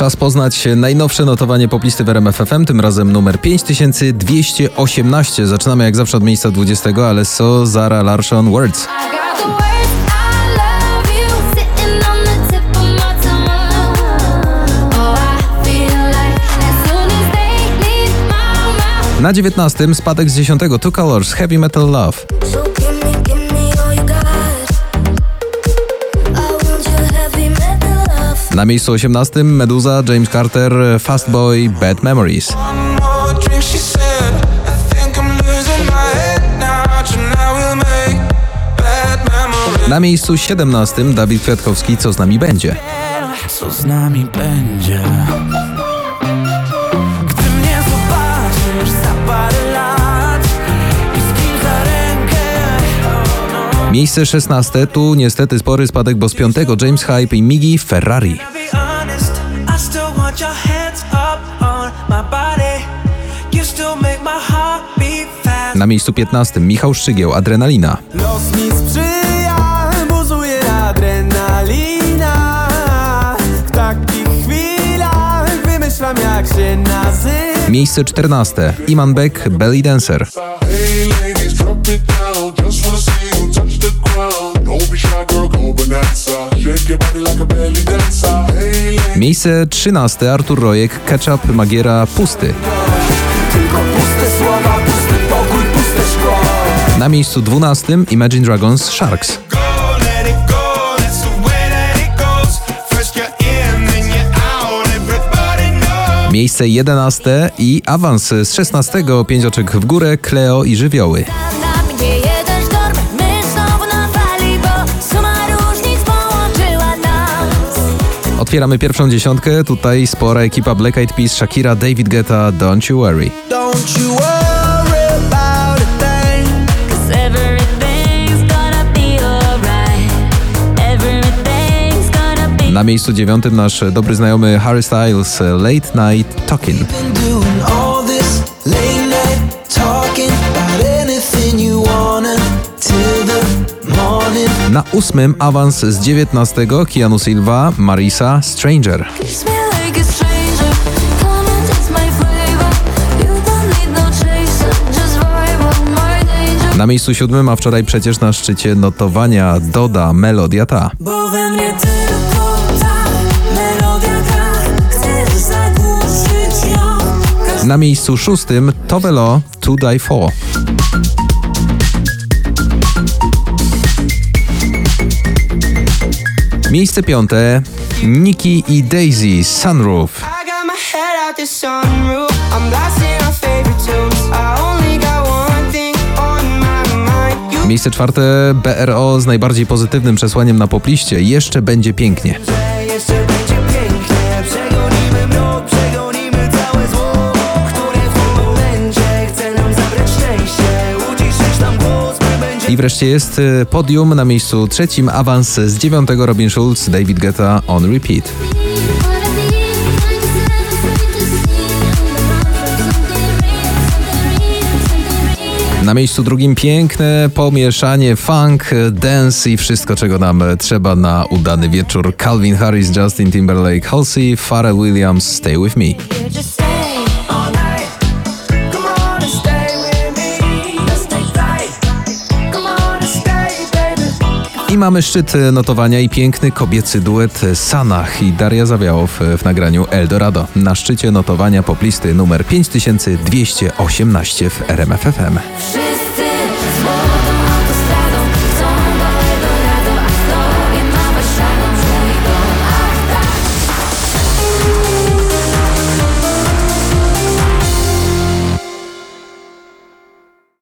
Czas poznać najnowsze notowanie poplisty w RMFFM, tym razem numer 5218. Zaczynamy jak zawsze od miejsca 20, ale so Zara Larsson Words. Oh. Na 19 spadek z 10 Two Colors Heavy Metal Love. Na miejscu 18 Meduza James Carter Fast Boy Bad Memories. Na miejscu 17 Dawid Kwiatkowski Co z nami będzie. co z nami będzie. Gdy mnie zobaczysz za parę lat Miejsce 16 tu niestety spory spadek, bo z 5 James Hype i Migi Ferrari. Na miejscu 15 Michał Szczygieł Adrenalina. Los mi sprzyja, buzuje adrenalina. W takich chwilach wymyślam jak się nazywa. Miejsce 14 Iman Beck Belly Dancer. Hey Miejsce 13 Artur Rojek Ketchup Magiera Pusty. Na miejscu 12 Imagine Dragons Sharks. Miejsce 11 i awans z 16 pięć oczek w górę Kleo i Żywioły. Otwieramy pierwszą dziesiątkę. Tutaj spora ekipa Black Eyed Peas, Shakira, David Guetta, Don't You Worry. Don't you worry Na miejscu dziewiątym nasz dobry znajomy Harry Styles, Late Night Talking. Na ósmym awans z dziewiętnastego Keanu Silva, Marisa, Stranger. No. Na miejscu siódmym, a wczoraj przecież na szczycie notowania Doda Melodia ta. Na miejscu szóstym Tovelo To Die For. Miejsce piąte Nikki i Daisy Sunroof. Miejsce czwarte BRO z najbardziej pozytywnym przesłaniem na popliście. Jeszcze będzie pięknie. I wreszcie jest y, podium na miejscu trzecim, awans z dziewiątego Robin Schulz, David Guetta on repeat. Na miejscu drugim piękne pomieszanie funk, dance i wszystko, czego nam trzeba na udany wieczór. Calvin Harris, Justin Timberlake, Halsey, Pharrell Williams, Stay With Me. Mamy szczyt notowania i piękny kobiecy duet Sanach i Daria Zawiałow w nagraniu Eldorado. Na szczycie notowania poplisty numer 5218 w RMFFM.